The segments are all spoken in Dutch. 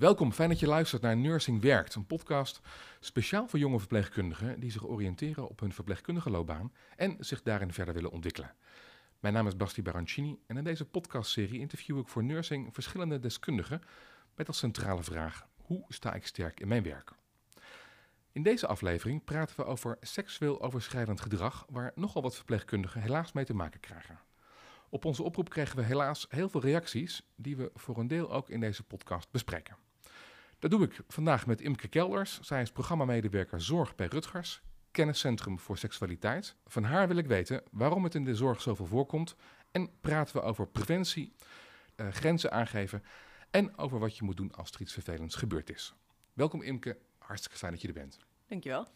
Welkom, fijn dat je luistert naar Nursing Werkt, een podcast speciaal voor jonge verpleegkundigen die zich oriënteren op hun verpleegkundige loopbaan en zich daarin verder willen ontwikkelen. Mijn naam is Basti Barancini en in deze podcastserie interview ik voor Nursing verschillende deskundigen met als centrale vraag: hoe sta ik sterk in mijn werk? In deze aflevering praten we over seksueel overschrijdend gedrag, waar nogal wat verpleegkundigen helaas mee te maken krijgen. Op onze oproep kregen we helaas heel veel reacties, die we voor een deel ook in deze podcast bespreken. Dat doe ik vandaag met Imke Kelders. Zij is programmamedewerker Zorg bij Rutgers, kenniscentrum voor seksualiteit. Van haar wil ik weten waarom het in de zorg zoveel voorkomt en praten we over preventie, uh, grenzen aangeven en over wat je moet doen als er iets vervelends gebeurd is. Welkom Imke, hartstikke fijn dat je er bent. Dankjewel.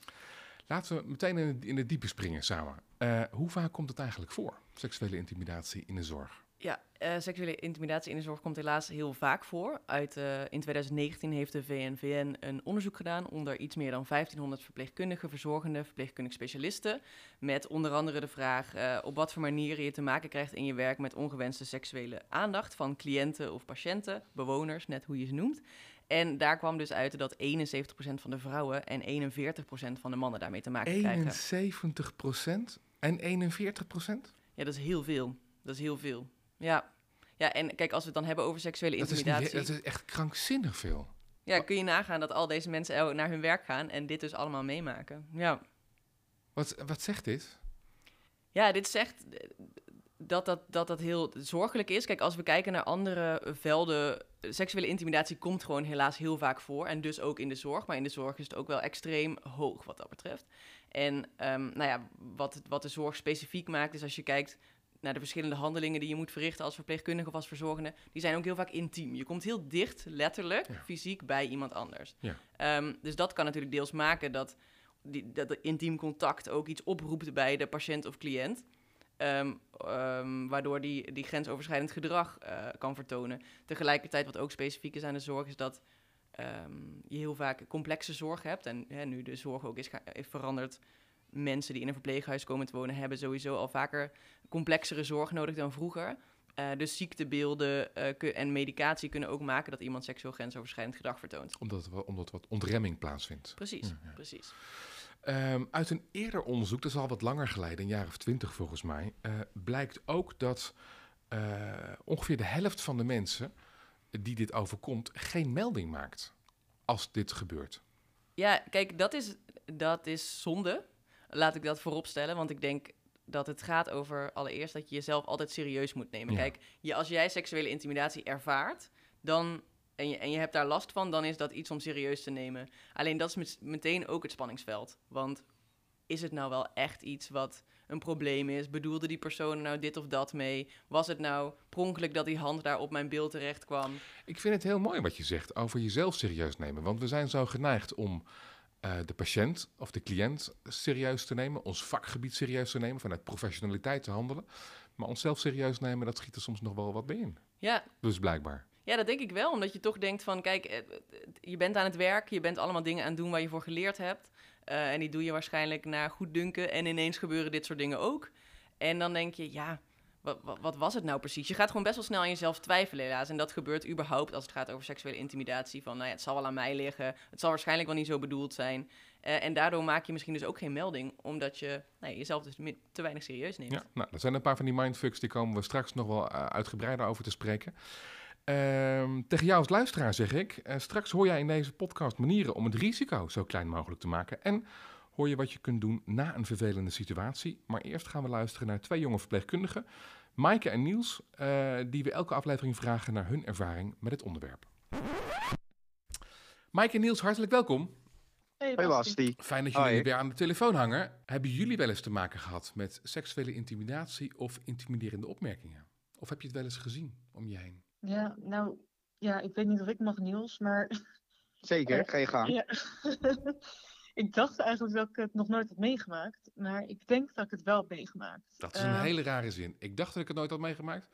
Laten we meteen in het, in het diepe springen samen. Uh, hoe vaak komt het eigenlijk voor, seksuele intimidatie in de zorg? Ja, uh, seksuele intimidatie in de zorg komt helaas heel vaak voor. Uit, uh, in 2019 heeft de VNVN een onderzoek gedaan onder iets meer dan 1500 verpleegkundigen, verzorgende, verpleegkundige specialisten. Met onder andere de vraag uh, op wat voor manieren je te maken krijgt in je werk met ongewenste seksuele aandacht van cliënten of patiënten, bewoners, net hoe je ze noemt. En daar kwam dus uit dat 71% van de vrouwen en 41% van de mannen daarmee te maken krijgen. 71% en 41%? Ja, dat is heel veel. Dat is heel veel. Ja. ja, en kijk, als we het dan hebben over seksuele intimidatie... Dat is, dat is echt krankzinnig veel. Ja, kun je nagaan dat al deze mensen naar hun werk gaan en dit dus allemaal meemaken. Ja. Wat, wat zegt dit? Ja, dit zegt dat dat, dat dat heel zorgelijk is. Kijk, als we kijken naar andere velden, seksuele intimidatie komt gewoon helaas heel vaak voor. En dus ook in de zorg. Maar in de zorg is het ook wel extreem hoog wat dat betreft. En um, nou ja, wat, wat de zorg specifiek maakt, is als je kijkt naar de verschillende handelingen die je moet verrichten als verpleegkundige of als verzorgende, die zijn ook heel vaak intiem. Je komt heel dicht, letterlijk, fysiek bij iemand anders. Ja. Um, dus dat kan natuurlijk deels maken dat, die, dat intiem contact ook iets oproept bij de patiënt of cliënt. Um, um, waardoor die, die grensoverschrijdend gedrag uh, kan vertonen. Tegelijkertijd, wat ook specifiek is aan de zorg, is dat je heel vaak complexe zorg hebt. En hè, nu de zorg ook is, is veranderd mensen die in een verpleeghuis komen te wonen, hebben sowieso al vaker complexere zorg nodig dan vroeger. Uh, dus ziektebeelden uh, en medicatie kunnen ook maken dat iemand seksueel grensoverschrijdend gedrag vertoont. Omdat, omdat wat ontremming plaatsvindt. Precies, ja, ja. precies. Um, uit een eerder onderzoek, dat is al wat langer geleden, een jaar of twintig volgens mij, uh, blijkt ook dat ongeveer de helft van de mensen die dit overkomt geen melding maakt als dit gebeurt. Ja, kijk, dat is, dat is zonde laat ik dat voorop stellen. Want ik denk dat het gaat over allereerst dat je jezelf altijd serieus moet nemen. Kijk, je, als jij seksuele intimidatie ervaart, dan. En je, en je hebt daar last van, dan is dat iets om serieus te nemen. Alleen dat is meteen ook het spanningsveld. Want is het nou wel echt iets wat een probleem is? Bedoelde die persoon nou dit of dat mee? Was het nou pronkelijk dat die hand daar op mijn beeld terecht kwam? Ik vind het heel mooi wat je zegt over jezelf serieus nemen. Want we zijn zo geneigd om uh, de patiënt of de cliënt serieus te nemen, ons vakgebied serieus te nemen, vanuit professionaliteit te handelen. Maar onszelf serieus nemen, dat schiet er soms nog wel wat bij in. Ja. Dus blijkbaar. Ja, dat denk ik wel, omdat je toch denkt van, kijk, eh, je bent aan het werk, je bent allemaal dingen aan het doen waar je voor geleerd hebt. Uh, en die doe je waarschijnlijk naar goed dunken en ineens gebeuren dit soort dingen ook. En dan denk je, ja, wat, wat, was het nou precies? Je gaat gewoon best wel snel aan jezelf twijfelen, helaas. En dat gebeurt überhaupt als het gaat over seksuele intimidatie. Van, nou ja, het zal wel aan mij liggen. Het zal waarschijnlijk wel niet zo bedoeld zijn. Uh, en daardoor maak je misschien dus ook geen melding, omdat je nou, jezelf dus te weinig serieus neemt. Ja, nou, dat zijn een paar van die mindfucks, die komen we straks nog wel uh, uitgebreider over te spreken. Uh, tegen jou als luisteraar zeg ik, uh, straks hoor jij in deze podcast manieren om het risico zo klein mogelijk te maken. En hoor je wat je kunt doen na een vervelende situatie. Maar eerst gaan we luisteren naar twee jonge verpleegkundigen, Maaike en Niels, uh, die we elke aflevering vragen naar hun ervaring met het onderwerp. Maaike en Niels, hartelijk welkom. Hey Basti. Fijn dat jullie Hoi. weer aan de telefoon hangen. Hebben jullie wel eens te maken gehad met seksuele intimidatie of intimiderende opmerkingen? Of heb je het wel eens gezien om je heen? Ja, nou, ja, ik weet niet of ik mag Niels, maar... Zeker, ga je gang. Ja. Ik dacht eigenlijk dat ik het nog nooit had meegemaakt, maar ik denk dat ik het wel heb meegemaakt. Dat is een uh, hele rare zin. Ik dacht dat ik het nooit had meegemaakt,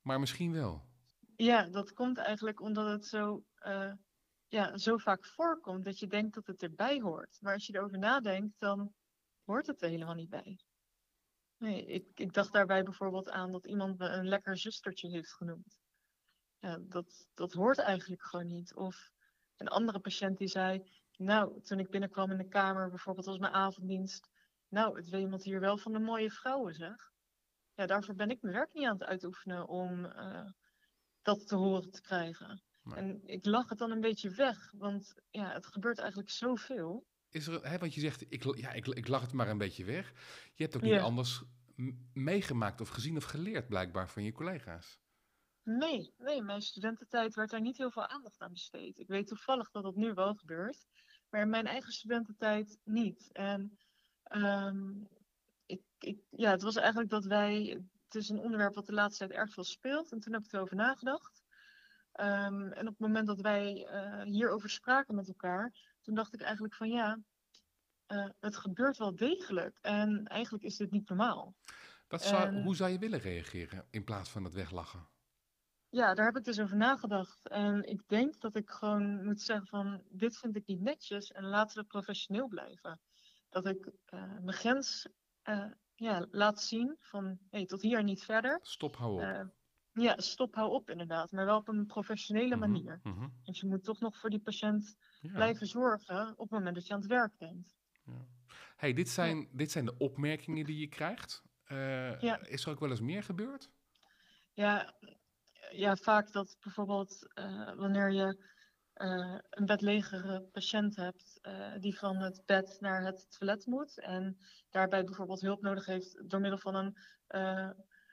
maar misschien wel. Ja, dat komt eigenlijk omdat het zo, uh, ja, zo vaak voorkomt dat je denkt dat het erbij hoort. Maar als je erover nadenkt, dan hoort het er helemaal niet bij. Nee, ik, ik dacht daarbij bijvoorbeeld aan dat iemand me een lekker zustertje heeft genoemd. Ja, dat, dat hoort eigenlijk gewoon niet. Of een andere patiënt die zei, nou, toen ik binnenkwam in de kamer, bijvoorbeeld als mijn avonddienst, nou, het iemand hier wel van de mooie vrouwen, zeg. Ja, daarvoor ben ik mijn werk niet aan het uitoefenen om uh, dat te horen te krijgen. En ik lach het dan een beetje weg, want ja, het gebeurt eigenlijk zoveel. Is er, hè, wat je zegt, ik, ja, ik, ik lach het maar een beetje weg. Je hebt ook niet anders meegemaakt of gezien of geleerd blijkbaar van je collega's. Nee, nee, mijn studententijd werd daar niet heel veel aandacht aan besteed. Ik weet toevallig dat dat nu wel gebeurt, maar in mijn eigen studententijd niet. En um, ik, ik, ja, het was eigenlijk dat wij, het is een onderwerp wat de laatste tijd erg veel speelt en toen heb ik erover nagedacht. Um, en op het moment dat wij uh, hierover spraken met elkaar, toen dacht ik eigenlijk van ja, uh, het gebeurt wel degelijk en eigenlijk is dit niet normaal. Wat zou, hoe zou je willen reageren in plaats van het weglachen? Ja, daar heb ik dus over nagedacht. En ik denk dat ik gewoon moet zeggen van dit vind ik niet netjes en laten we professioneel blijven. Dat ik uh, mijn grens uh, ja, laat zien van hey, tot hier niet verder. Stop, hou op. Uh, ja, stop, hou op inderdaad. Maar wel op een professionele mm -hmm, manier. Mm -hmm. Want je moet toch nog voor die patiënt ja. blijven zorgen op het moment dat je aan het werk bent. Ja. Hey, dit zijn, ja. dit zijn de opmerkingen die je krijgt. Is er ook wel eens meer gebeurd? Ja, ja, vaak dat bijvoorbeeld uh, wanneer je uh, een bedlegere patiënt hebt uh, die van het bed naar het toilet moet en daarbij bijvoorbeeld hulp nodig heeft door middel van een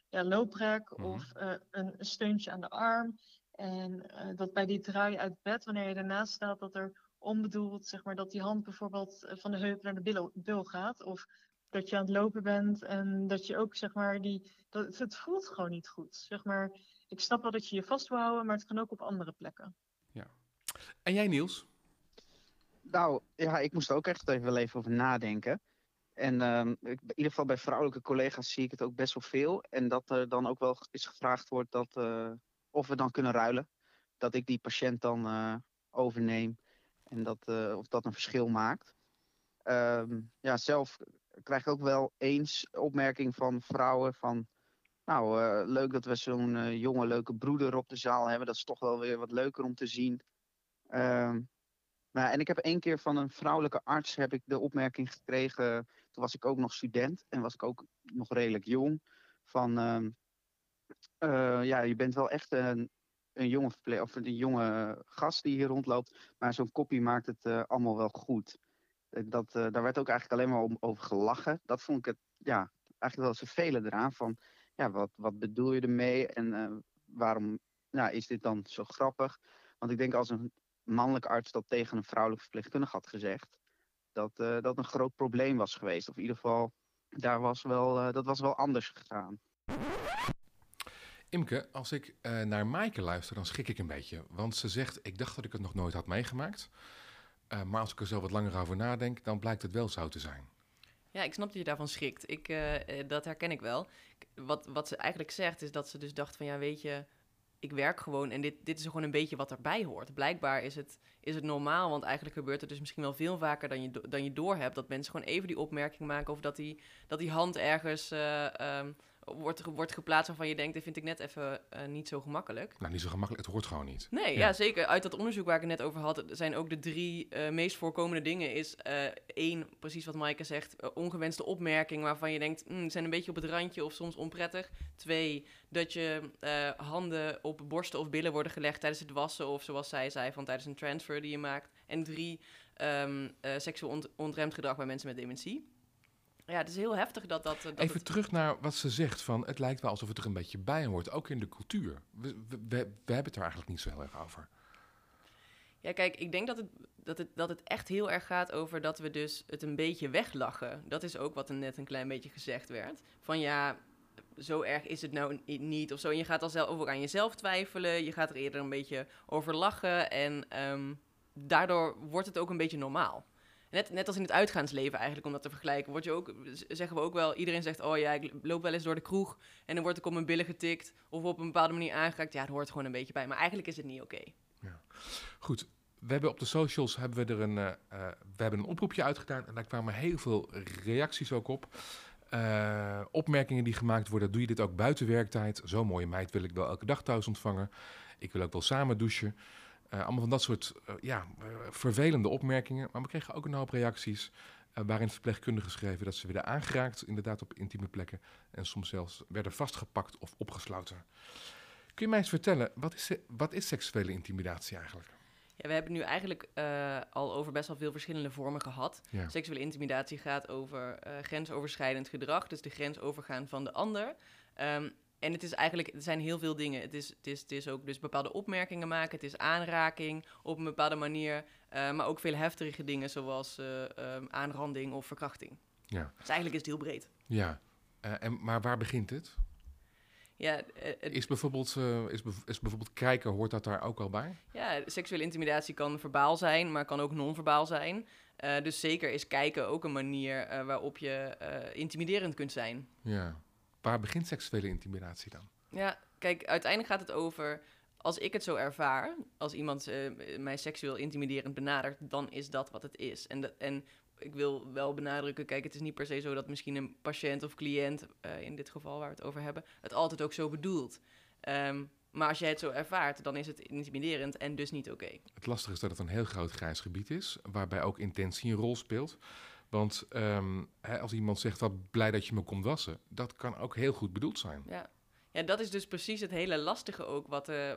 ja, looprek mm -hmm. of een steuntje aan de arm. En dat bij die draai uit bed, wanneer je ernaast staat, dat er onbedoeld, zeg maar, dat die hand bijvoorbeeld van de heup naar de bil gaat. Of dat je aan het lopen bent en dat je ook, zeg maar, die, dat, het voelt gewoon niet goed. Zeg maar, ik snap wel dat je je vast wil houden, maar het kan ook op andere plekken. Ja. En jij, Niels? Nou, ja, ik moest er ook echt even wel even over nadenken. En um, in ieder geval bij vrouwelijke collega's zie ik het ook best wel veel. En dat er dan ook wel eens gevraagd wordt dat, uh, of we dan kunnen ruilen. Dat ik die patiënt dan uh, overneem. En dat, uh, of dat een verschil maakt. Um, ja, zelf krijg ik ook wel eens opmerking van vrouwen van... Nou, uh, leuk dat we zo'n uh, jonge, leuke broeder op de zaal hebben. Dat is toch wel weer wat leuker om te zien. Uh, nou, en ik heb één keer van een vrouwelijke arts heb ik de opmerking gekregen. Toen was ik ook nog student en was ik ook nog redelijk jong. Van, uh, ja, je bent wel echt een, een jonge of een jonge gast die hier rondloopt. Maar zo'n kopie maakt het allemaal wel goed. Dat, daar werd ook eigenlijk alleen maar om, over gelachen. Dat vond ik het, ja, eigenlijk wel vervelend eraan. Van, ja, wat, wat bedoel je ermee en uh, waarom nou, is dit dan zo grappig? Want ik denk als een mannelijke arts dat tegen een vrouwelijke verpleegkundige had gezegd, dat uh, dat een groot probleem was geweest. Of in ieder geval, daar was wel, uh, dat was wel anders gegaan. Imke, als ik naar Maaike luister, dan schrik ik een beetje. Want ze zegt, ik dacht dat ik het nog nooit had meegemaakt. maar als ik er zo wat langer over nadenk, dan blijkt het wel zo te zijn. Ja, ik snap dat je daarvan schrikt. Ik, uh, dat herken ik wel. Wat, wat ze eigenlijk zegt, is dat ze dus dacht van... ja, weet je, ik werk gewoon en dit, dit is gewoon een beetje wat erbij hoort. Blijkbaar is het, is het normaal, want eigenlijk gebeurt het dus misschien wel veel vaker dan je, dan je doorhebt... dat mensen gewoon even die opmerking maken... of dat die, dat die hand ergens... Uh, um, wordt, wordt geplaatst waarvan je denkt, dat vind ik net even uh, niet zo gemakkelijk. Nou, niet zo gemakkelijk, het hoort gewoon niet. Nee, ja. ja. zeker. Uit dat onderzoek waar ik het net over had, zijn ook de drie uh, meest voorkomende dingen. Is uh, één, precies wat Maaike zegt, ongewenste opmerking waarvan je denkt, mm, zijn een beetje op het randje of soms onprettig. Twee, dat je handen op borsten of billen worden gelegd tijdens het wassen of zoals zij zei, van tijdens een transfer die je maakt. En drie, um, seksueel ont ontremd gedrag bij mensen met dementie. Ja, het is heel heftig dat dat... dat Even het... terug naar wat ze zegt van... het lijkt wel alsof het er een beetje bij hoort, ook in de cultuur. We, we, we, we hebben het er eigenlijk niet zo heel erg over. Ja, kijk, ik denk dat het, dat, het, dat het echt heel erg gaat over dat we dus het een beetje weglachen. Dat is ook wat er net een klein beetje gezegd werd. Van ja, zo erg is het nou niet of zo. En je gaat al zelf over aan jezelf twijfelen. Je gaat er eerder een beetje over lachen. En um, daardoor wordt het ook een beetje normaal. Net, net als in het uitgaansleven eigenlijk, om dat te vergelijken, word je ook, zeggen we ook wel, iedereen zegt, oh ja, ik loop wel eens door de kroeg en dan word ik op mijn billen getikt of op een bepaalde manier aangeraakt. Ja, het hoort gewoon een beetje bij, maar eigenlijk is het niet oké. Ja. Goed, we hebben op de socials hebben we er een, uh, we hebben een oproepje uitgedaan en daar kwamen heel veel reacties ook op. Uh, opmerkingen die gemaakt worden, doe je dit ook buiten werktijd? Zo'n mooie meid wil ik wel elke dag thuis ontvangen. Ik wil ook wel samen douchen. Eh, allemaal van dat soort eh, ja, eh, vervelende opmerkingen. Maar we kregen ook een hoop reacties waarin verpleegkundigen schreven dat ze werden aangeraakt, inderdaad op intieme plekken. En soms zelfs werden vastgepakt of opgesloten. Kun je mij eens vertellen, wat is, wat is seksuele intimidatie eigenlijk? Ja, we hebben het nu eigenlijk al over best wel veel verschillende vormen gehad. Ja. Seksuele intimidatie gaat over grensoverschrijdend gedrag, dus de grens overgaan van de ander. Ehm, en het is eigenlijk, het zijn heel veel dingen. Het is, het is, het is ook dus bepaalde opmerkingen maken, het is aanraking op een bepaalde manier, eh, maar ook veel heftige dingen zoals eh, ehm, aanranding of verkrachting. Ja, Dus eigenlijk is het heel breed. ja. Eh, en, maar waar begint het? Ja, het- Is bijvoorbeeld, is, is bijvoorbeeld kijken, hoort dat daar ook al bij? Ja, seksuele intimidatie kan verbaal zijn, maar kan ook non-verbaal zijn. Dus zeker is kijken ook een manier waarop je intimiderend kunt zijn. Ja. Waar begint seksuele intimidatie dan? Ja, kijk, uiteindelijk gaat het over... Als ik het zo ervaar, als iemand eh, mij seksueel intimiderend benadert... dan is dat wat het is. En, dat, en ik wil wel benadrukken, kijk, het is niet per se zo... dat misschien een patiënt of cliënt, eh, in dit geval waar we het over hebben... het altijd ook zo bedoelt. Ehm, maar als jij het zo ervaart, dan is het intimiderend en dus niet oké. Het lastige is dat het een heel groot grijs gebied is, waarbij ook intentie een rol speelt. Want ehm, hè, als iemand zegt, wat blij dat je me komt wassen, dat kan ook heel goed bedoeld zijn. Ja. ja, dat is dus precies het hele lastige ook wat, eh,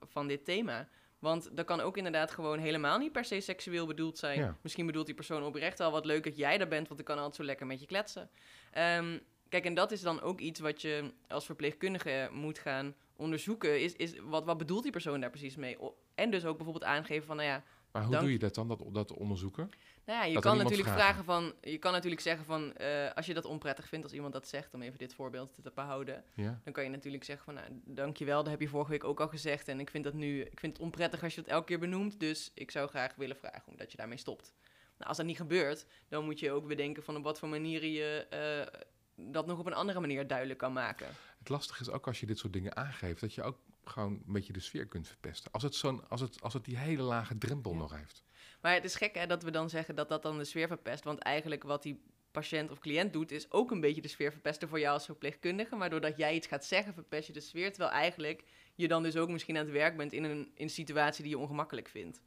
van dit thema. Want dat kan ook inderdaad gewoon helemaal niet per se seksueel bedoeld zijn. Ja. Misschien bedoelt die persoon oprecht wel wat leuk dat jij daar bent, want ik kan altijd zo lekker met je kletsen. Ehm, kijk, en dat is dan ook iets wat je als verpleegkundige moet gaan onderzoeken. Is, is wat, wat bedoelt die persoon daar precies mee? En dus ook bijvoorbeeld aangeven van, nou ja, Maar hoe doe je dat dan, dat, dat onderzoeken? nou ja, je Dat kan natuurlijk vragen. vragen van, je kan natuurlijk zeggen van, eh, als je dat onprettig vindt als iemand dat zegt, om even dit voorbeeld te behouden, Ja? dan kan je natuurlijk zeggen van, nou, dankjewel, dat heb je vorige week ook al gezegd. En ik vind dat nu, ik vind het onprettig als je het elke keer benoemt. Dus ik zou graag willen vragen omdat je daarmee stopt. Nou, als dat niet gebeurt, dan moet je ook bedenken van op wat voor manieren je eh, dat nog op een andere manier duidelijk kan maken. Het lastige is ook als je dit soort dingen aangeeft, dat je ook gewoon een beetje de sfeer kunt verpesten. Als het, zo'n, als het, als het die hele lage drempel Ja. nog heeft. Maar het is gek hè, dat we dan zeggen dat dat dan de sfeer verpest. Want eigenlijk wat die patiënt of cliënt doet, is ook een beetje de sfeer verpesten voor jou als verpleegkundige. Maar doordat jij iets gaat zeggen, verpest je de sfeer. Terwijl eigenlijk je dan dus ook misschien aan het werk bent in een, in een situatie die je ongemakkelijk vindt.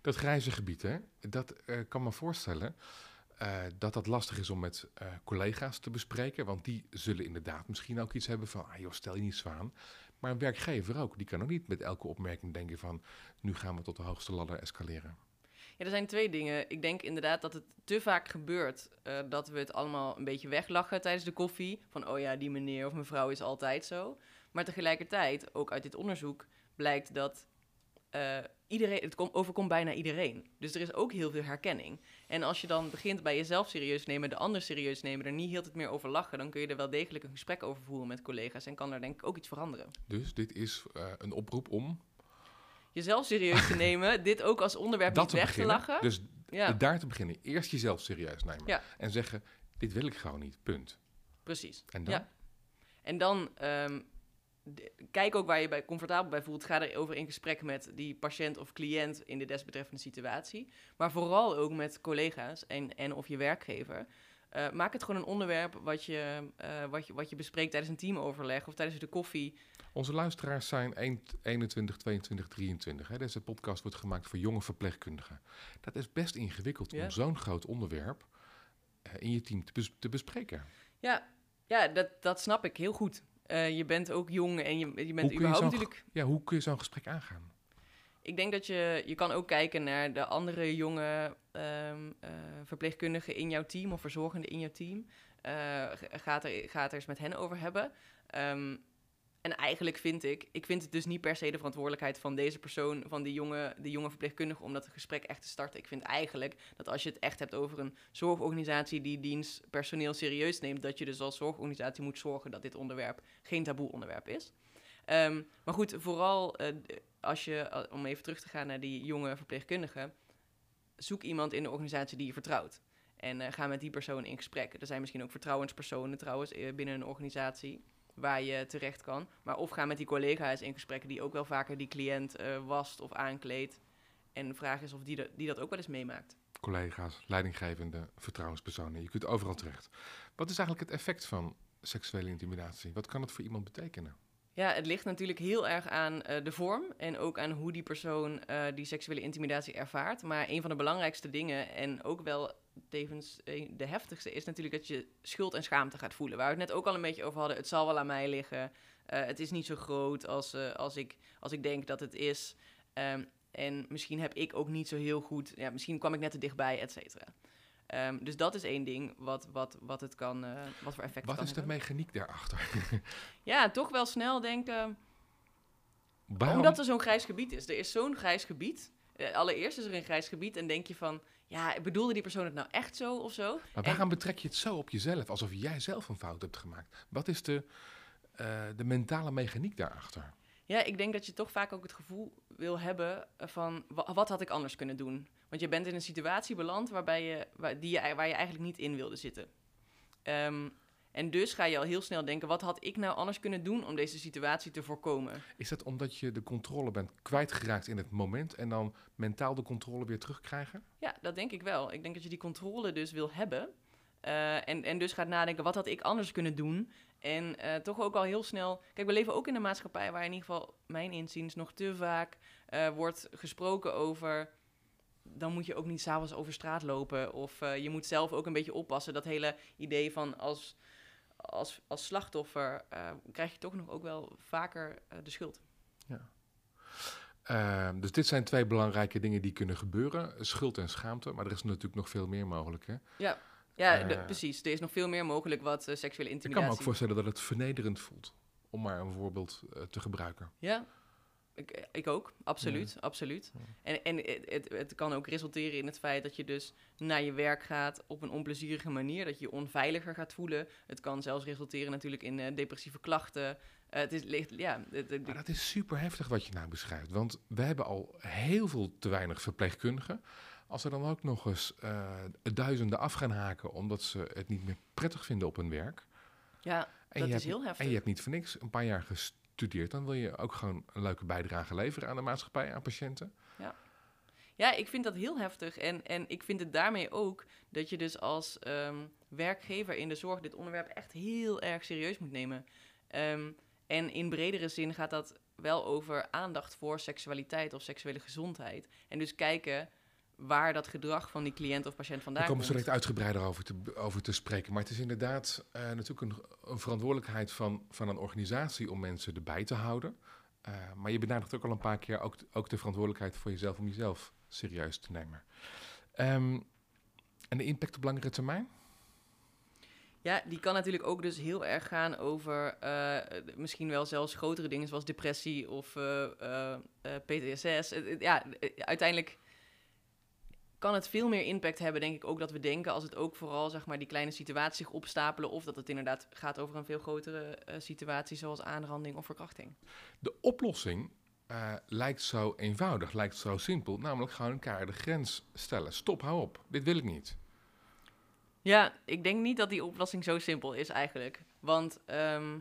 Dat grijze gebied, hè, dat eh, kan me voorstellen eh, dat dat lastig is om met eh, collega's te bespreken. Want die zullen inderdaad misschien ook iets hebben van, ah joh, stel je niet zo aan. Maar een werkgever ook, die kan ook niet met elke opmerking denken van, nu gaan we tot de hoogste ladder escaleren. Ja, er zijn twee dingen. Ik denk inderdaad dat het te vaak gebeurt eh, dat we het allemaal een beetje weglachen tijdens de koffie. Van, oh ja, die meneer of mevrouw is altijd zo. Maar tegelijkertijd, ook uit dit onderzoek, blijkt dat eh, iedereen, het kom- overkomt bijna iedereen. Dus er is ook heel veel herkenning. En als je dan begint bij jezelf serieus nemen, de ander serieus nemen, er niet heel het meer over lachen, dan kun je er wel degelijk een gesprek over voeren met collega's en kan daar denk ik ook iets veranderen. Dus dit is eh, een oproep om Jezelf serieus te nemen, dit ook als onderwerp dat niet te weg beginnen. te lachen. Dus ja, daar te beginnen. Eerst jezelf serieus nemen. Ja. En zeggen, dit wil ik gewoon niet, punt. precies. En dan? Ja. En dan ehm, kijk ook waar je bij comfortabel bij voelt. Ga erover in gesprek met die patiënt of cliënt in de desbetreffende situatie. Maar vooral ook met collega's en, en of je werkgever. Eh, maak het gewoon een onderwerp wat je, eh, wat, je, wat je bespreekt tijdens een teamoverleg of tijdens de koffie. Onze luisteraars zijn 1 21, 22, 23. Hè. Deze podcast wordt gemaakt voor jonge verpleegkundigen. Dat is best ingewikkeld Ja. om zo'n groot onderwerp eh, in je team te, bes- te bespreken. Ja, ja dat, dat snap ik heel goed. Eh, je bent ook jong en je, je bent je überhaupt natuurlijk... Ja, hoe kun je zo'n gesprek aangaan? Ik denk dat je, je kan ook kijken naar de andere jonge eh, verpleegkundigen in jouw team of verzorgenden in jouw team. Eh, gaat, er, gaat er eens met hen over hebben. Ehm, en eigenlijk vind ik, ik vind het dus niet per se de verantwoordelijkheid van deze persoon, van die jonge, die jonge verpleegkundige, om dat gesprek echt te starten. Ik vind eigenlijk dat als je het echt hebt over een zorgorganisatie die dienstpersoneel serieus neemt, dat je dus als zorgorganisatie moet zorgen dat dit onderwerp geen taboe onderwerp is. Ehm, maar goed, vooral eh, als je, eh, om even terug te gaan naar die jonge verpleegkundigen, zoek iemand in de organisatie die je vertrouwt. En eh, ga met die persoon in gesprek. Er zijn misschien ook vertrouwenspersonen trouwens binnen een organisatie waar je terecht kan. Maar of ga met die collega's in gesprek die ook wel vaker die cliënt eh, wast of aankleedt. En de vraag is of die, die dat ook wel eens meemaakt. Collega's, leidinggevende, vertrouwenspersonen. Je kunt overal terecht. Wat is eigenlijk het effect van seksuele intimidatie? Wat kan het voor iemand betekenen? Ja, het ligt natuurlijk heel erg aan eh, de vorm en ook aan hoe die persoon eh, die seksuele intimidatie ervaart. Maar een van de belangrijkste dingen en ook wel tevens eh, de heftigste is natuurlijk dat je schuld en schaamte gaat voelen. Waar we het net ook al een beetje over hadden, het zal wel aan mij liggen. Het is niet zo groot als, als, ik, als ik denk dat het is. Ehm, en misschien heb ik ook niet zo heel goed, ja, misschien kwam ik net te dichtbij, et cetera. Ehm, dus dat is één ding wat, wat, wat het kan, eh, wat voor effect Wat kan is de mechaniek daarachter? Ja, toch wel snel denken. Waarom? Omdat er zo'n grijs gebied is. Er is zo'n grijs gebied. Eh, allereerst is er een grijs gebied en denk je van... Ja, bedoelde die persoon het nou echt zo of zo? Maar waarom betrek je het zo op jezelf, alsof jij zelf een fout hebt gemaakt? Wat is de, eh, de mentale mechaniek daarachter? Ja, ik denk dat je toch vaak ook het gevoel wil hebben van... wa- wat had ik anders kunnen doen? Want je bent in een situatie beland waarbij je, waar, die je, waar je eigenlijk niet in wilde zitten. Ehm, en dus ga je al heel snel denken... wat had ik nou anders kunnen doen om deze situatie te voorkomen? Is dat omdat je de controle bent kwijtgeraakt in het moment en dan mentaal de controle weer terugkrijgen? Ja, dat denk ik wel. Ik denk dat je die controle dus wil hebben. Eh, en, en dus gaat nadenken, wat had ik anders kunnen doen? En eh, toch ook al heel snel... Kijk, we leven ook in een maatschappij waar in ieder geval, mijn inziens, nog te vaak eh, wordt gesproken over... Dan moet je ook niet s'avonds over straat lopen. Of eh, je moet zelf ook een beetje oppassen. Dat hele idee van als, als, als slachtoffer eh, krijg je toch nog ook wel vaker eh, de schuld. Ehm, dus dit zijn twee belangrijke dingen die kunnen gebeuren. Schuld en schaamte, maar er is natuurlijk nog veel meer mogelijk. Hè? Ja, ja de- precies. Er is nog veel meer mogelijk wat seksuele Ik kan intimidatie... me ook voorstellen dat het vernederend voelt, om maar een voorbeeld te gebruiken. Ja, ik, ik ook, absoluut, absoluut. En, en het, het, kan ook resulteren in het feit dat je dus naar je werk gaat op een onplezierige manier, dat je je onveiliger gaat voelen. Het kan zelfs resulteren natuurlijk in eh, depressieve klachten. Eh, het is ligt, ja, het- het- Maar dat is super heftig wat je nou beschrijft, want we hebben al heel veel te weinig verpleegkundigen. Als er dan ook nog eens eh, duizenden af gaan haken omdat ze het niet meer prettig vinden op hun werk. ja En dat is hebt, heel heftig. En je hebt niet voor niks een paar jaar gestudeerd. Dan wil je ook gewoon een leuke bijdrage leveren aan de maatschappij, aan patiënten. Ja, ik vind dat heel heftig. En, en ik vind het daarmee ook dat je dus als ehm, werkgever in de zorg dit onderwerp echt heel erg serieus moet nemen. Ehm, en in bredere zin gaat dat wel over aandacht voor seksualiteit of seksuele gezondheid. En dus kijken waar dat gedrag van die cliënt of patiënt vandaan Daar komen we komt. zo direct uitgebreider over te, over te spreken. Maar het is inderdaad eh, natuurlijk een, een verantwoordelijkheid van, van een organisatie om mensen erbij te houden. Eh, maar je benadrukt ook al een paar keer ook, ook de verantwoordelijkheid voor jezelf om jezelf serieus te nemen. Ehm, en de impact op langere termijn? Ja, die kan natuurlijk ook dus heel erg gaan over eh, misschien wel zelfs grotere dingen zoals depressie of eh, PTSS. Ja, uiteindelijk kan het veel meer impact hebben, denk ik ook, dat we denken als het ook vooral zeg maar die kleine situaties zich opstapelen of dat het inderdaad gaat over een veel grotere eh, situatie zoals aanranding of verkrachting. De oplossing eh, lijkt zo eenvoudig, lijkt zo simpel. Namelijk gewoon een keiharde grens stellen. Stop, hou op. Dit wil ik niet. Ja, ik denk niet dat die oplossing zo simpel is eigenlijk. Want ehm,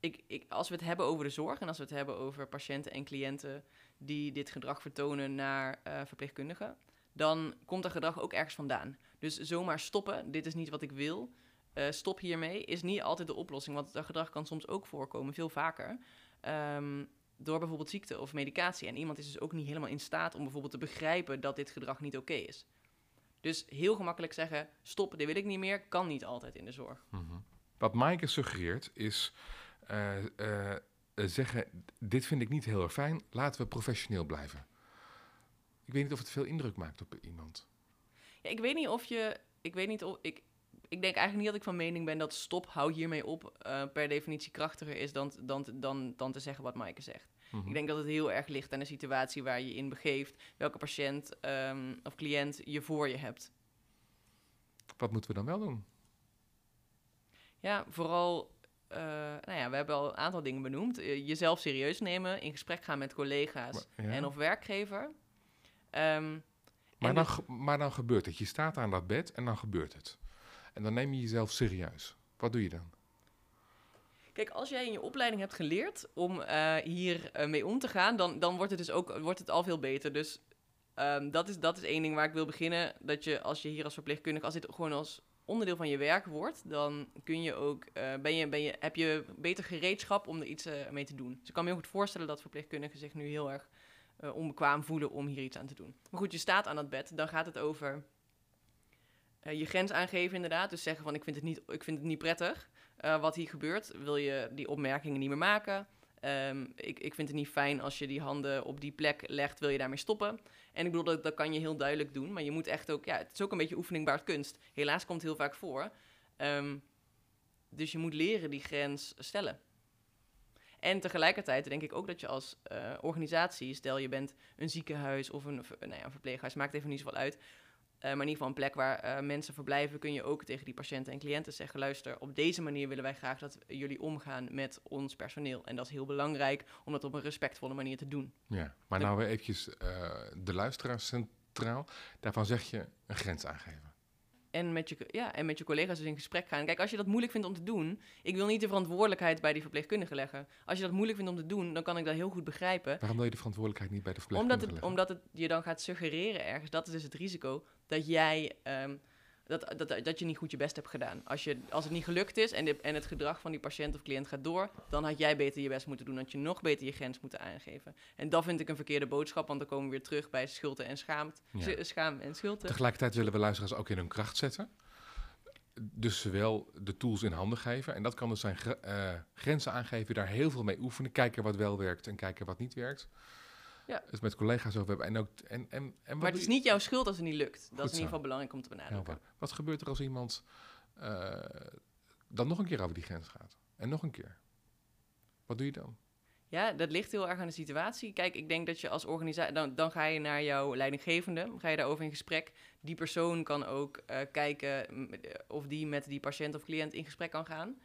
ik, ik, als we het hebben over de zorg en als we het hebben over patiënten en cliënten die dit gedrag vertonen naar eh, verpleegkundigen, dan komt dat gedrag ook ergens vandaan. Dus zomaar stoppen, dit is niet wat ik wil, eh, stop hiermee, is niet altijd de oplossing. Want dat gedrag kan soms ook voorkomen, veel vaker. ehm, door bijvoorbeeld ziekte of medicatie. En iemand is dus ook niet helemaal in staat om bijvoorbeeld te begrijpen dat dit gedrag niet oké is. Dus heel gemakkelijk zeggen, stop, dit wil ik niet meer, kan niet altijd in de zorg. Wat Maaike suggereert is eh, eh, zeggen, dit vind ik niet heel erg fijn, laten we professioneel blijven. Ik weet niet of het veel indruk maakt op iemand. Ja, ik weet niet of je, ik weet niet of, ik, ik denk eigenlijk niet dat ik van mening ben dat stop, hou hiermee op, eh, per definitie krachtiger is dan, dan, dan, dan te zeggen wat Maaike zegt. Mhm. Ik denk dat het heel erg ligt aan de situatie waar je in begeeft, welke patiënt ehm, of cliënt je voor je hebt. Wat moeten we dan wel doen? Ja, vooral, eh, nou ja, we hebben al een aantal dingen benoemd. Eh, jezelf serieus nemen, in gesprek gaan met collega's Maar- ja. en of werkgever. Ehm, Maar dan, maar dan gebeurt het. Je staat aan dat bed en dan gebeurt het. En dan neem je jezelf serieus. Wat doe je dan? Kijk, als jij in je opleiding hebt geleerd om eh, hier eh, mee om te gaan, dan, dan wordt het dus ook wordt het al veel beter. Dus ehm, dat, is, dat is één ding waar ik wil beginnen. Dat je als je hier als verpleegkundige, als dit gewoon als onderdeel van je werk wordt, dan kun je ook, eh, ben je, ben je, heb je beter gereedschap om er iets mee te doen. Dus ik kan me heel goed voorstellen dat verpleegkundigen zich nu heel erg eh, onbekwaam voelen om hier iets aan te doen. Maar goed, je staat aan dat bed, dan gaat het over eh, je grens aangeven inderdaad. Dus zeggen van ik vind het niet, ik vind het niet prettig eh, wat hier gebeurt. Wil je die opmerkingen niet meer maken? Ehm, ik, ik vind het niet fijn als je die handen op die plek legt, wil je daarmee stoppen? En ik bedoel, dat, dat kan je heel duidelijk doen, maar je moet echt ook, ja, het is ook een beetje oefening baart kunst. Helaas komt het heel vaak voor. Ehm, dus je moet leren die grens stellen. En tegelijkertijd denk ik ook dat je als eh, organisatie, stel je bent een ziekenhuis of een, nou ja, een verpleeghuis, maakt even niet zoveel uit. Eh, maar in ieder geval een plek waar eh, mensen verblijven, kun je ook tegen die patiënten en cliënten zeggen: luister, op deze manier willen wij graag dat jullie omgaan met ons personeel. En dat is heel belangrijk om dat op een respectvolle manier te doen. Ja, maar De- nou weer eventjes de luisteraar centraal. Daarvan zeg je een grens aangeven. En met, je, ja, en met je collega's dus in gesprek gaan. Kijk, als je dat moeilijk vindt om te doen, ik wil niet de verantwoordelijkheid bij die verpleegkundige leggen. Als je dat moeilijk vindt om te doen, dan kan ik dat heel goed begrijpen. Waarom wil je de verantwoordelijkheid niet bij de Omdat verpleegkundige het, leggen? omdat het je dan gaat suggereren ergens, dat is dus het risico, dat jij, ehm, dat, dat, dat je niet goed je best hebt gedaan. Als, je, als het niet gelukt is en, de, en het gedrag van die patiënt of cliënt gaat door, dan had jij beter je best moeten doen, had je nog beter je grens moeten aangeven. En dat vind ik een verkeerde boodschap, want dan komen we weer terug bij schulte en schaamt, Ja. sch- schaam en schulte. Tegelijkertijd willen we luisteraars ook in hun kracht zetten. Dus zowel de tools in handen geven. En dat kan dus zijn eh, grenzen aangeven, daar heel veel mee oefenen. Kijken wat wel werkt en kijken wat niet werkt. Ja. Dus met collega's over hebben. En, ook, en, en, en wat Maar het is niet jouw schuld als het niet lukt. Dat is in ieder geval belangrijk om te benadrukken. Wat gebeurt er als iemand eh, dan nog een keer over die grens gaat? En nog een keer? Wat doe je dan? Ja, dat ligt heel erg aan de situatie. Kijk, ik denk dat je als organisatie... Dan, dan ga je naar jouw leidinggevende, ga je daarover in gesprek. Die persoon kan ook eh, kijken eh, of die met die patiënt of cliënt in gesprek kan gaan.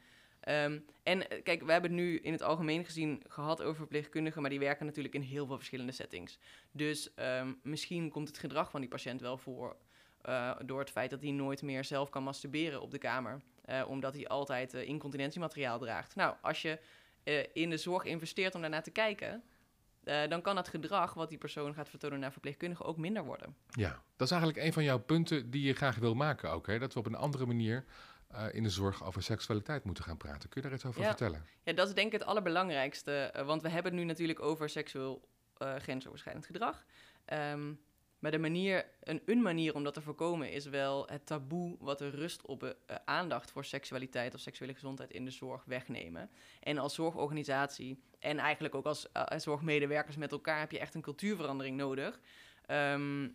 Ehm, en eh, kijk, we hebben nu in het algemeen gezien gehad over verpleegkundigen... maar die werken natuurlijk in heel veel verschillende settings. Dus ehm, misschien komt het gedrag van die patiënt wel voor... eh, door het feit dat hij nooit meer zelf kan masturberen op de kamer. eh, omdat hij altijd incontinentiemateriaal draagt. Nou, als je in de zorg investeert om daarnaar te kijken, dan kan het gedrag wat die persoon gaat vertonen naar verpleegkundigen ook minder worden. Ja, dat is eigenlijk een van jouw punten die je graag wil maken ook. Hè? Dat we op een andere manier eh, in de zorg over seksualiteit moeten gaan praten. Kun je daar iets over Ja. vertellen? Ja, dat is denk ik het allerbelangrijkste, eh, want we hebben het nu natuurlijk over seksueel eh, grensoverschrijdend gedrag. Ehm, maar de manier, een, een manier om dat te voorkomen is wel het taboe wat er rust op aandacht voor seksualiteit of seksuele gezondheid in de zorg wegnemen. En als zorgorganisatie en eigenlijk ook als zorgmedewerkers met elkaar heb je echt een cultuurverandering nodig. Ehm,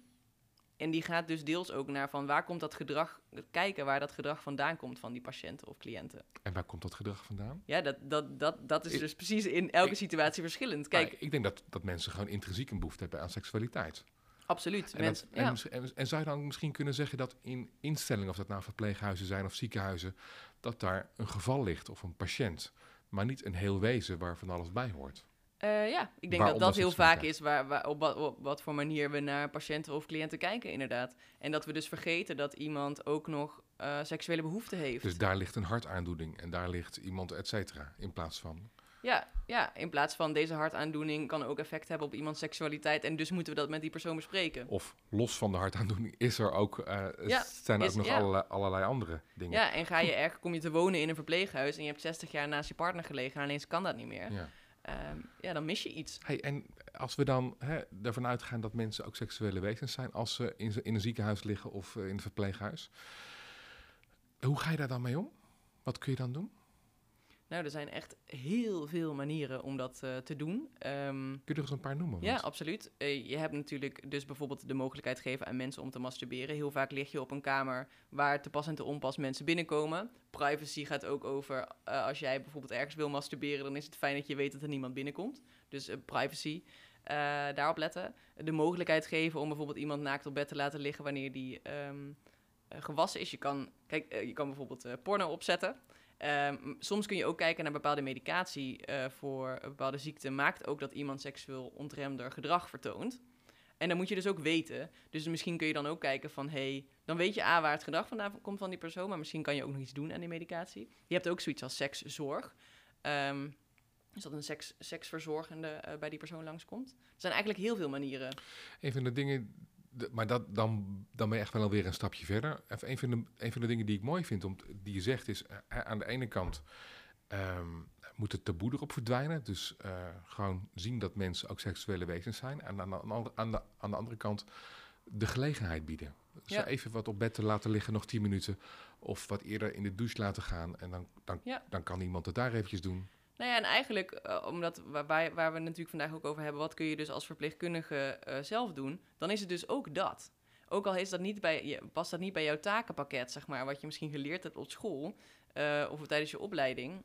en die gaat dus deels ook naar van waar komt dat gedrag, kijken waar dat gedrag vandaan komt van die patiënten of cliënten. En waar komt dat gedrag vandaan? Ja, dat, dat, dat, dat is Ik- dus precies in elke ik- situatie verschillend. Kijk, ik denk dat, dat mensen gewoon intrinsiek een behoefte hebben aan seksualiteit. absoluut. En, Mensen, dat- en, ja. en, en zou je dan misschien kunnen zeggen dat in instellingen, of dat nou verpleeghuizen zijn of ziekenhuizen, dat daar een geval ligt of een patiënt, maar niet een heel wezen waar van alles bij hoort? Eh, ja, ik denk dat dat heel vaak is waar, waar, op, wat, op wat voor manier we naar patiënten of cliënten kijken, inderdaad. En dat we dus vergeten dat iemand ook nog eh, seksuele behoeften heeft. Dus daar ligt een hartaandoening en daar ligt iemand, et cetera, in plaats van. Ja, ja, in plaats van deze hartaandoening kan ook effect hebben op iemands seksualiteit. En dus moeten we dat met die persoon bespreken. Of los van de hartaandoening is er ook, eh, Ja, zijn er is- ook nog ja. allerlei, allerlei andere dingen. Ja, en ga je erg, kom je te wonen in een verpleeghuis en je hebt 60 jaar naast je partner gelegen en ineens kan dat niet meer. Ja. Ehm, ja, dan mis je iets. Hey, en als we dan hè, ervan uitgaan dat mensen ook seksuele wezens zijn als ze in, een ziekenhuis liggen of eh, in een verpleeghuis, hoe ga je daar dan mee om? Wat kun je dan doen? Nou, er zijn echt heel veel manieren om dat eh, te doen. Ehm, Kun je er eens een paar noemen? ja, absoluut. Eh, je hebt natuurlijk dus bijvoorbeeld de mogelijkheid geven aan mensen om te masturberen. Heel vaak lig je op een kamer waar te pas en te onpas mensen binnenkomen. Privacy gaat ook over eh, als jij bijvoorbeeld ergens wil masturberen, dan is het fijn dat je weet dat er niemand binnenkomt. Dus privacy. daarop letten. De mogelijkheid geven om bijvoorbeeld iemand naakt op bed te laten liggen wanneer die ehm, eh, gewassen is. Je kan, kijk, je kan bijvoorbeeld porno opzetten. Ehm, soms kun je ook kijken naar bepaalde medicatie eh, voor bepaalde ziekte. Maakt ook dat iemand seksueel ontremder gedrag vertoont. En dan moet je dus ook weten. Dus misschien kun je dan ook kijken van... hey, dan weet je A, waar het gedrag vandaan komt van die persoon... maar misschien kan je ook nog iets doen aan die medicatie. Je hebt ook zoiets als sekszorg. Ehm dus dat een seks, seksverzorgende eh, bij die persoon langskomt. Er zijn eigenlijk heel veel manieren. Een van de dingen maar dat, dan, dan ben je echt wel alweer een stapje verder. Even een, van de, een van de dingen die ik mooi vind, om, die je zegt, is eh, aan de ene kant ehm, moet het taboe erop verdwijnen. Dus eh, gewoon zien dat mensen ook seksuele wezens zijn. En aan de, aan de, aan de, aan de andere kant de gelegenheid bieden. Dus Ja. even wat op bed te laten liggen, nog 10 minuten. Of wat eerder in de douche laten gaan. En dan, dan, Ja. dan kan iemand het daar eventjes doen. Nou ja, en eigenlijk, eh, omdat waar, waar we natuurlijk vandaag ook over hebben, wat kun je dus als verpleegkundige eh, zelf doen, dan is het dus ook dat. Ook al is dat niet bij, past dat niet bij jouw takenpakket, zeg maar, wat je misschien geleerd hebt op school eh, of tijdens je opleiding.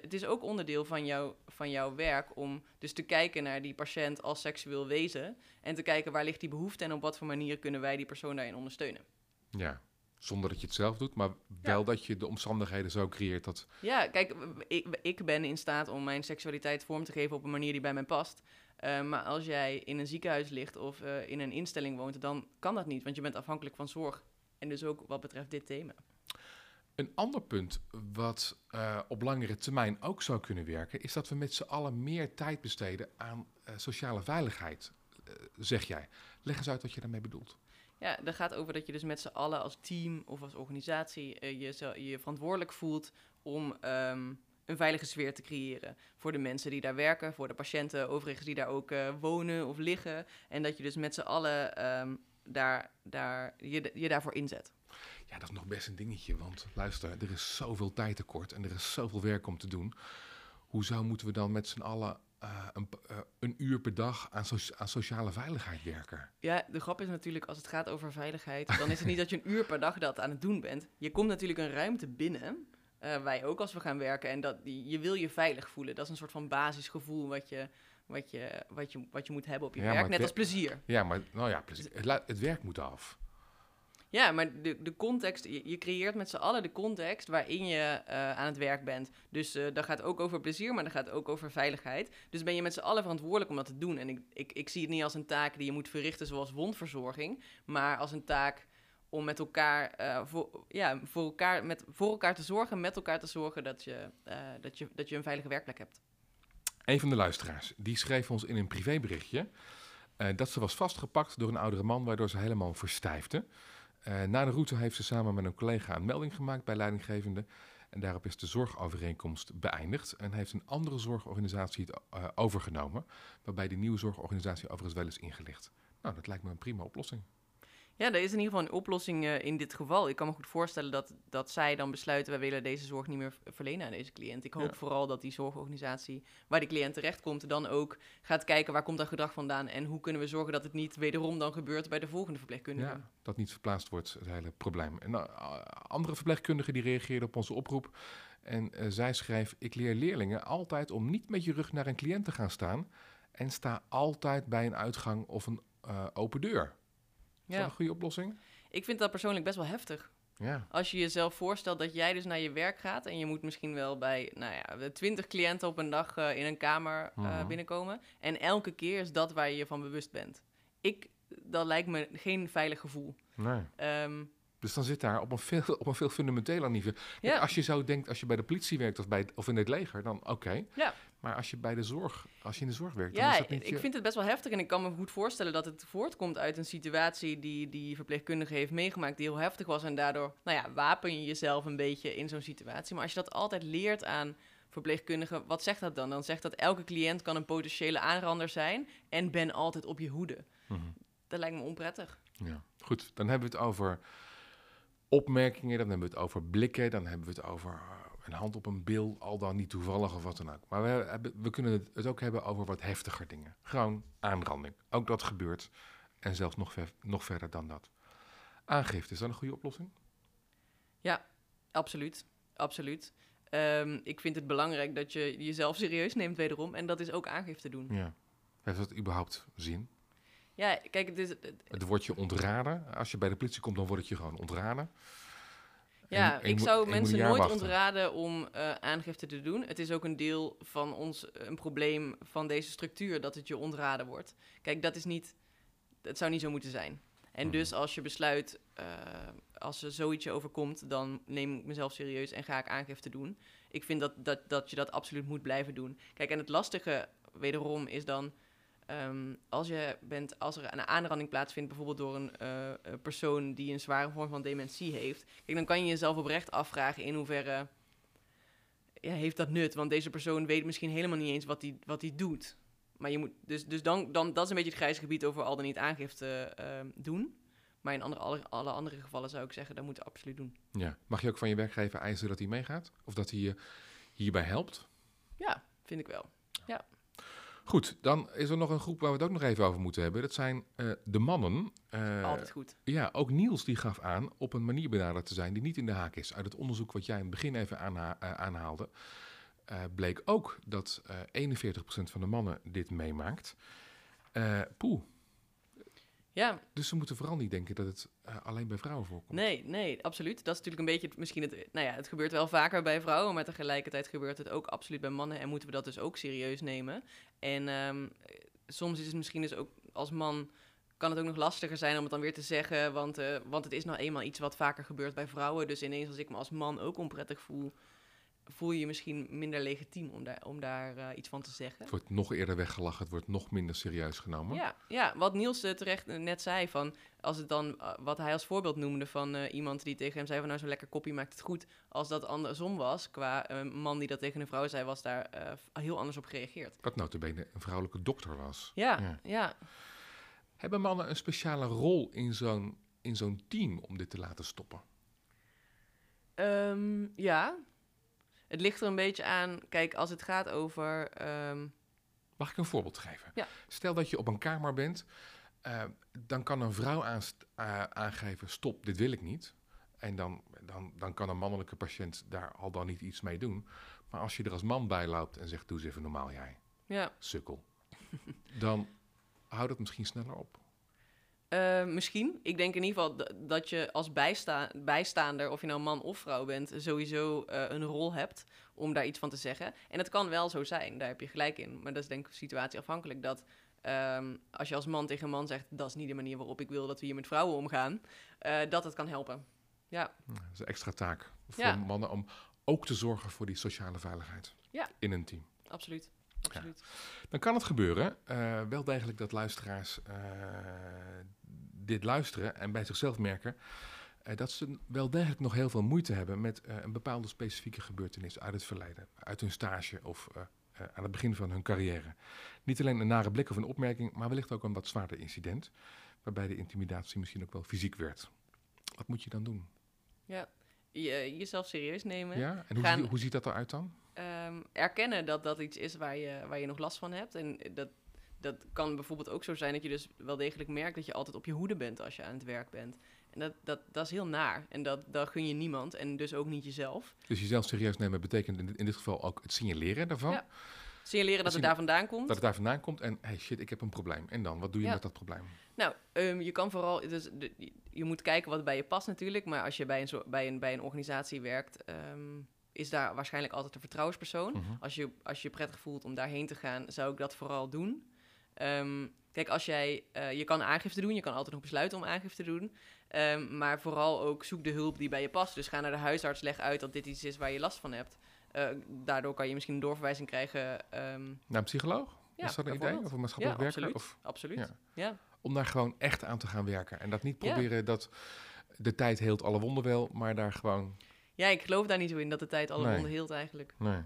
Het is ook onderdeel van, jou, van jouw werk om dus te kijken naar die patiënt als seksueel wezen en te kijken waar ligt die behoefte en op wat voor manier kunnen wij die persoon daarin ondersteunen. Ja. Zonder dat je het zelf doet, maar wel dat je de omstandigheden zo creëert dat Ja, kijk, ik, ik ben in staat om mijn seksualiteit vorm te geven op een manier die bij mij past. Eh, maar als jij in een ziekenhuis ligt of eh, in een instelling woont, dan kan dat niet, want je bent afhankelijk van zorg. En dus ook wat betreft dit thema. Een ander punt wat eh, op langere termijn ook zou kunnen werken, is dat we met z'n allen meer tijd besteden aan sociale veiligheid, zeg jij. Leg eens uit wat je daarmee bedoelt. Ja, dat gaat over dat je dus met z'n allen als team of als organisatie eh, je, je verantwoordelijk voelt om ehm, een veilige sfeer te creëren. Voor de mensen die daar werken, voor de patiënten overigens die daar ook eh, wonen of liggen. En dat je dus met z'n allen ehm, daar, daar, je, je daarvoor inzet. Ja, dat is nog best een dingetje, want luister, er is zoveel tijd tekort en er is zoveel werk om te doen. Hoezo moeten we dan met z'n allen eh, een, eh, een uur per dag aan, socia- aan sociale veiligheid werken? Ja, de grap is natuurlijk, als het gaat over veiligheid, dan is het niet dat je een uur per dag dat aan het doen bent. Je komt natuurlijk een ruimte binnen, eh, wij ook als we gaan werken, en dat, je wil je veilig voelen. Dat is een soort van basisgevoel wat je, wat je, wat je, wat je moet hebben op je Ja, werk, net als plezier. Ja, maar nou ja. Het, lu- het werk moet af. Ja, maar de, de context, je, je creëert met z'n allen de context waarin je eh, aan het werk bent. Dus eh dat gaat ook over plezier, maar dat gaat ook over veiligheid. Dus ben je met z'n allen verantwoordelijk om dat te doen. En ik, ik, ik zie het niet als een taak die je moet verrichten zoals wondverzorging, maar als een taak om met elkaar, eh, voor, ja, voor, elkaar met, voor elkaar te zorgen, met elkaar te zorgen dat je, dat je, dat je een veilige werkplek hebt. Een van de luisteraars, die schreef ons in een privéberichtje dat ze was vastgepakt door een oudere man, waardoor ze helemaal verstijfde. Eh, na de route heeft ze samen met een collega een melding gemaakt bij leidinggevende. En daarop is de zorgovereenkomst beëindigd en heeft een andere zorgorganisatie het eh, overgenomen, waarbij die nieuwe zorgorganisatie overigens wel is ingelicht. Nou, dat lijkt me een prima oplossing. Ja, er is in ieder geval een oplossing eh, in dit geval. Ik kan me goed voorstellen dat, dat zij dan besluiten... wij willen deze zorg niet meer verlenen aan deze cliënt. Ik hoop Ja. vooral dat die zorgorganisatie waar die cliënt terechtkomt... dan ook gaat kijken waar komt dat gedrag vandaan... en hoe kunnen we zorgen dat het niet wederom dan gebeurt bij de volgende verpleegkundige. Ja, dat niet verplaatst wordt, het hele probleem. En nou, a- andere verpleegkundigen die reageerden op onze oproep. En eh, zij schreef, ik leer leerlingen altijd om niet met je rug naar een cliënt te gaan staan. En sta altijd bij een uitgang of een eh, open deur. Is Ja. dat een goede oplossing? Ik vind dat persoonlijk best wel heftig. Ja. Als je jezelf voorstelt dat jij dus naar je werk gaat... en je moet misschien wel bij nou ja, twintig cliënten op een dag eh, in een kamer eh, Mhm. binnenkomen... en elke keer is dat waar je je van bewust bent. Ik, dat lijkt me geen veilig gevoel. Nee. Ehm, Dus dan zit daar op een veel, op een veel fundamenteler niveau. Ja. Als je zo denkt, als je bij de politie werkt of, bij, of in het leger, dan oké. Ja. Maar als je bij de zorg, als je in de zorg werkt, dan Ja, is dat niet ik je- vind het best wel heftig en ik kan me goed voorstellen dat het voortkomt uit een situatie die die verpleegkundige heeft meegemaakt die heel heftig was en daardoor, nou ja, wapen je jezelf een beetje in zo'n situatie. Maar als je dat altijd leert aan verpleegkundigen, wat zegt dat dan? Dan zegt dat elke cliënt kan een potentiële aanrander zijn en ben altijd op je hoede. Mhm. Dat lijkt me onprettig. Ja, goed. Dan hebben we het over opmerkingen, dan hebben we het over blikken, dan hebben we het over eh, een hand op een bil, al dan niet toevallig of wat dan ook. Maar we, hebben, we kunnen het, ook hebben over wat heftiger dingen. Gewoon aanranding. Ook dat gebeurt. En zelfs nog, ver- nog verder dan dat. Aangifte, is dat een goede oplossing? Absoluut, absoluut. Ehm, ik vind het belangrijk dat je jezelf serieus neemt wederom en dat is ook aangifte doen. Ja. Heeft dat überhaupt zin? Ja, kijk, het is, het- Het wordt je ontraden. Als je bij de politie komt, dan wordt het je gewoon ontraden. Ja, En- en je ik zou mensen nooit wachten. ontraden om eh, aangifte te doen. Het is ook een deel van ons, een probleem van deze structuur, dat het je ontraden wordt. Kijk, dat is niet, het zou niet zo moeten zijn. En Mhm. dus als je besluit, eh, als er zoiets je overkomt, dan neem ik mezelf serieus en ga ik aangifte doen. Ik vind dat, dat, dat je dat absoluut moet blijven doen. Kijk, en het lastige wederom is dan, ehm, als, je bent, als er een aanranding plaatsvindt, bijvoorbeeld door een eh, een persoon die een zware vorm van dementie heeft, kijk, dan kan je jezelf oprecht afvragen in hoeverre ja, heeft dat nut? Want deze persoon weet misschien helemaal niet eens wat hij wat die doet. Maar je moet, dus, dus dan, dan, dat is een beetje het grijze gebied over al dan niet aangifte ehm, doen. Maar in andere, alle, alle andere gevallen zou ik zeggen, dat moet je absoluut doen. Ja. Mag je ook van je werkgever eisen dat hij meegaat? Of dat hij je hierbij helpt? Ja, vind ik wel. Goed, dan is er nog een groep waar we het ook nog even over moeten hebben. Dat zijn eh, de mannen. Eh, Altijd goed. Ja, ook Niels die gaf aan op een manier benaderd te zijn die niet in de haak is. Uit het onderzoek wat jij in het begin even aanha- eh, aanhaalde, bleek ook dat eh 41% van de mannen dit meemaakt. Eh poeh, Ja, dus ze moeten vooral niet denken dat het eh, alleen bij vrouwen voorkomt. nee, nee, absoluut. Dat is natuurlijk een beetje het- misschien het... Nou ja, het gebeurt wel vaker bij vrouwen, maar tegelijkertijd gebeurt het ook absoluut bij mannen. En moeten we dat dus ook serieus nemen. En ehm, soms is het misschien dus ook als man... kan het ook nog lastiger zijn om het dan weer te zeggen. Want, eh, want het is nou eenmaal iets wat vaker gebeurt bij vrouwen. Dus ineens als ik me als man ook onprettig voel... voel je je misschien minder legitiem om daar, om daar eh, iets van te zeggen. Het wordt nog eerder weggelachen, het wordt nog minder serieus genomen. Ja, ja, wat Niels eh, terecht eh, net zei, van als het dan, wat hij als voorbeeld noemde van iemand die tegen hem zei van nou zo'n lekker koppie maakt het goed. Als dat andersom was, qua man die dat tegen een vrouw zei, was daar heel anders op gereageerd. Wat notabene een vrouwelijke dokter was. Ja, Ja. ja. Hebben mannen een speciale rol in zo'n, in zo'n team om dit te laten stoppen? Ehm, ja. Het ligt er een beetje aan, kijk, als het gaat over, ehm, Mag ik een voorbeeld geven? Ja. Stel dat je op een kamer bent, eh, dan kan een vrouw aangeven: stop, dit wil ik niet. En dan, dan, dan kan een mannelijke patiënt daar al dan niet iets mee doen. Maar als je er als man bij loopt en zegt: doe eens even normaal, jij, ja. sukkel. dan houdt het misschien sneller op. Eh, misschien. Ik denk in ieder geval dat je als bijsta bijstaander, of je nou man of vrouw bent, sowieso eh, een rol hebt om daar iets van te zeggen. En het kan wel zo zijn, daar heb je gelijk in. Maar dat is denk ik situatieafhankelijk. Dat ehm, als je als man tegen een man zegt, dat is niet de manier waarop ik wil dat we hier met vrouwen omgaan, eh, dat het kan helpen. Ja, Dat is een extra taak voor Ja. mannen om ook te zorgen voor die sociale veiligheid Ja. in een team. absoluut. absoluut. Dan kan het gebeuren, wel degelijk dat luisteraars dit luisteren en bij zichzelf merken eh, dat ze wel degelijk nog heel veel moeite hebben met eh, een bepaalde specifieke gebeurtenis uit het verleden, uit hun stage of eh, aan het begin van hun carrière. Niet alleen een nare blik of een opmerking, maar wellicht ook een wat zwaarder incident, waarbij de intimidatie misschien ook wel fysiek werd. Wat moet je dan doen? Je, jezelf serieus nemen. Ja? En hoe, Gaan- zie- hoe ziet dat eruit dan? Ehm, erkennen dat dat iets is waar je, waar je nog last van hebt. En dat, dat kan bijvoorbeeld ook zo zijn dat je dus wel degelijk merkt dat je altijd op je hoede bent als je aan het werk bent. En dat, dat, dat is heel naar. En dat, dat gun je niemand en dus ook niet jezelf. Dus jezelf serieus nemen betekent in dit, in dit geval ook het signaleren daarvan. Ja. Signaleren dat het daar vandaan komt. Dat het daar vandaan komt en hey shit, ik heb een probleem. En dan, wat doe je Ja. met dat probleem? Nou, ehm, je kan vooral. Dus de, je moet kijken wat bij je past natuurlijk. Maar als je bij een, zo- bij een, bij een organisatie werkt, ehm, is daar waarschijnlijk altijd een vertrouwenspersoon. Mhm. Als je als je je prettig voelt om daarheen te gaan, zou ik dat vooral doen. Ehm, kijk, als jij, eh, je kan aangifte doen, je kan altijd nog besluiten om aangifte te doen. Ehm, maar vooral ook zoek de hulp die bij je past. Dus ga naar de huisarts, leg uit dat dit iets is waar je last van hebt. Eh, daardoor kan je misschien een doorverwijzing krijgen. ehm, Naar een psycholoog? Ja, is dat een idee? Of een maatschappelijk Ja, werker? absoluut. Of, absoluut. Ja. Ja. om daar gewoon echt aan te gaan werken. En dat niet proberen dat de tijd heelt alle wonden wel, maar daar gewoon... ja, ik geloof daar niet zo in dat de tijd alle Nee. wonden heelt eigenlijk. Nee.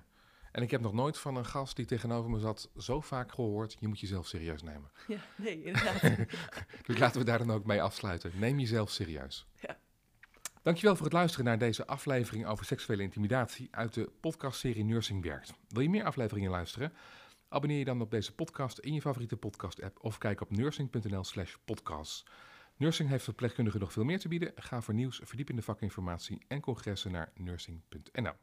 En ik heb nog nooit van een gast die tegenover me zat zo vaak gehoord, je moet jezelf serieus nemen. Ja, nee, inderdaad. Dus laten we daar dan ook mee afsluiten. Neem jezelf serieus. Ja. Dankjewel voor het luisteren naar deze aflevering over seksuele intimidatie uit de podcastserie Nursing Werkt. Wil je meer afleveringen luisteren? Abonneer je dan op deze podcast in je favoriete podcast-app of kijk op nursing.nl slash podcast. Nursing heeft verpleegkundigen nog veel meer te bieden. Ga voor nieuws, verdiepende vakinformatie en congressen naar nursing.nl.